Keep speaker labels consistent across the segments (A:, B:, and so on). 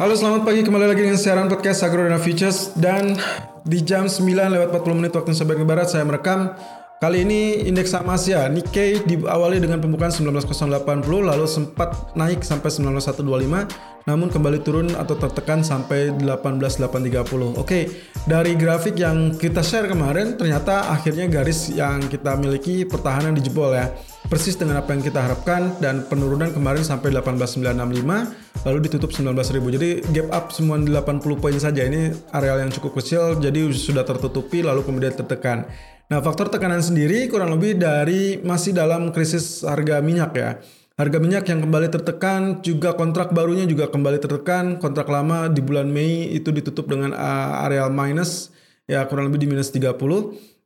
A: Halo selamat pagi. Kembali lagi dengan siaran podcast Agro Dana Futures dan di jam 9 lewat 40 menit waktu Indonesia Barat saya merekam. Kali ini indeks saham Asia Nikkei diawali dengan pembukaan 19080 lalu sempat naik sampai 19125 namun kembali turun atau tertekan sampai 18830. Oke, dari grafik yang kita share kemarin ternyata akhirnya garis yang kita miliki pertahanan dijebol ya. Persis dengan apa yang kita harapkan dan penurunan kemarin sampai 18965 lalu ditutup 19000. Jadi gap up semua 80 poin saja ini areal yang cukup kecil jadi sudah tertutupi lalu kemudian tertekan. Nah, faktor tekanan sendiri kurang lebih dari masih dalam krisis harga minyak ya. Harga minyak yang kembali tertekan, juga kontrak barunya juga kembali tertekan. Kontrak lama di bulan Mei itu ditutup dengan uh, areal minus, ya kurang lebih di minus 30.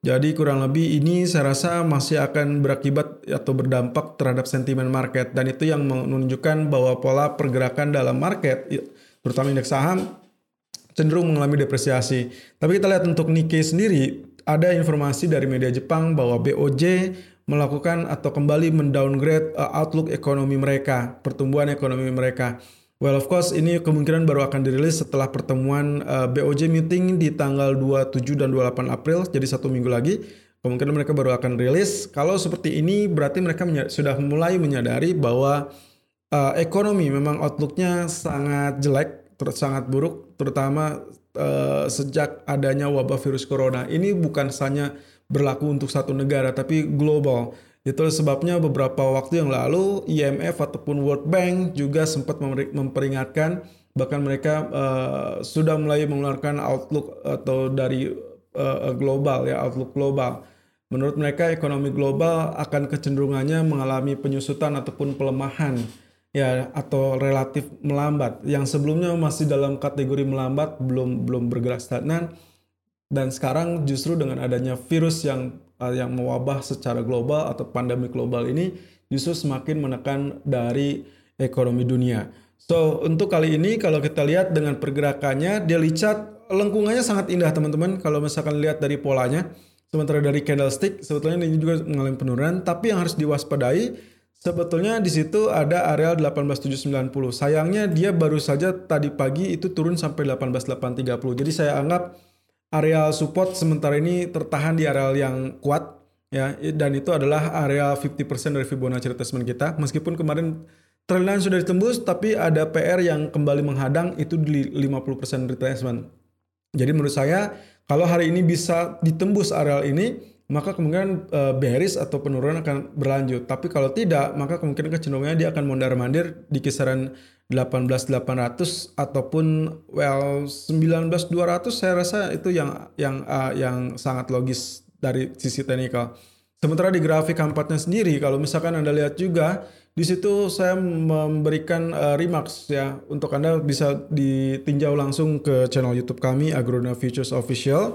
A: Jadi kurang lebih ini saya rasa masih akan berakibat atau berdampak terhadap sentimen market. Dan itu yang menunjukkan bahwa pola pergerakan dalam market, terutama indeks saham, cenderung mengalami depresiasi. Tapi kita lihat untuk Nikkei sendiri, ada informasi dari media Jepang bahwa BOJ melakukan atau kembali mendowngrade uh, outlook ekonomi mereka, pertumbuhan ekonomi mereka. Well, of course, ini kemungkinan baru akan dirilis setelah pertemuan uh, BOJ meeting di tanggal 27 dan 28 April, jadi satu minggu lagi. Kemungkinan mereka baru akan rilis. Kalau seperti ini, berarti mereka sudah mulai menyadari bahwa uh, ekonomi memang outlooknya sangat jelek, sangat buruk, terutama uh, sejak adanya wabah virus corona. Ini bukan hanya berlaku untuk satu negara tapi global. Itu sebabnya beberapa waktu yang lalu IMF ataupun World Bank juga sempat memperingatkan bahkan mereka uh, sudah mulai mengeluarkan outlook atau dari uh, global ya outlook global. Menurut mereka ekonomi global akan kecenderungannya mengalami penyusutan ataupun pelemahan ya atau relatif melambat. Yang sebelumnya masih dalam kategori melambat, belum belum bergerak stagnan dan sekarang justru dengan adanya virus yang uh, yang mewabah secara global atau pandemi global ini justru semakin menekan dari ekonomi dunia. So, untuk kali ini kalau kita lihat dengan pergerakannya, dia lihat lengkungannya sangat indah teman-teman kalau misalkan lihat dari polanya. Sementara dari candlestick sebetulnya ini juga mengalami penurunan, tapi yang harus diwaspadai Sebetulnya di situ ada areal 18790. Sayangnya dia baru saja tadi pagi itu turun sampai 18830. Jadi saya anggap areal support sementara ini tertahan di areal yang kuat ya dan itu adalah area 50% dari Fibonacci retracement kita. Meskipun kemarin trendline sudah ditembus tapi ada PR yang kembali menghadang itu di 50% retracement. Jadi menurut saya kalau hari ini bisa ditembus areal ini maka kemungkinan uh, bearish atau penurunan akan berlanjut. Tapi kalau tidak, maka kemungkinan kecenderungannya dia akan mondar-mandir di kisaran 18.800 ataupun well 19.200 saya rasa itu yang yang uh, yang sangat logis dari sisi teknikal. Sementara di grafik kampatnya sendiri kalau misalkan Anda lihat juga di situ saya memberikan uh, remarks ya untuk Anda bisa ditinjau langsung ke channel YouTube kami Agrona Futures Official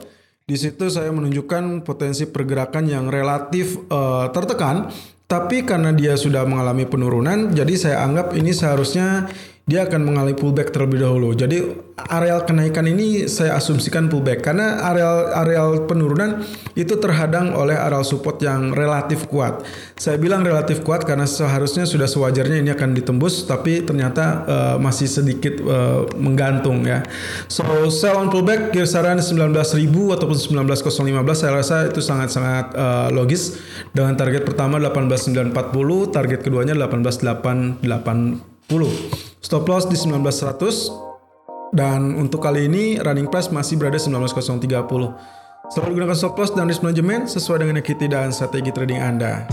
A: di situ saya menunjukkan potensi pergerakan yang relatif uh, tertekan, tapi karena dia sudah mengalami penurunan, jadi saya anggap ini seharusnya dia akan mengalami pullback terlebih dahulu. Jadi areal kenaikan ini saya asumsikan pullback karena areal areal penurunan itu terhadang oleh areal support yang relatif kuat. Saya bilang relatif kuat karena seharusnya sudah sewajarnya ini akan ditembus tapi ternyata uh, masih sedikit uh, menggantung ya. So sell on pullback kisaran 19.000 ataupun 19.015 saya rasa itu sangat-sangat uh, logis dengan target pertama 18.940, target keduanya 18.880. Stop loss di 19100 dan untuk kali ini running price masih berada 19030. Selalu gunakan stop loss dan risk management sesuai dengan equity dan strategi trading Anda.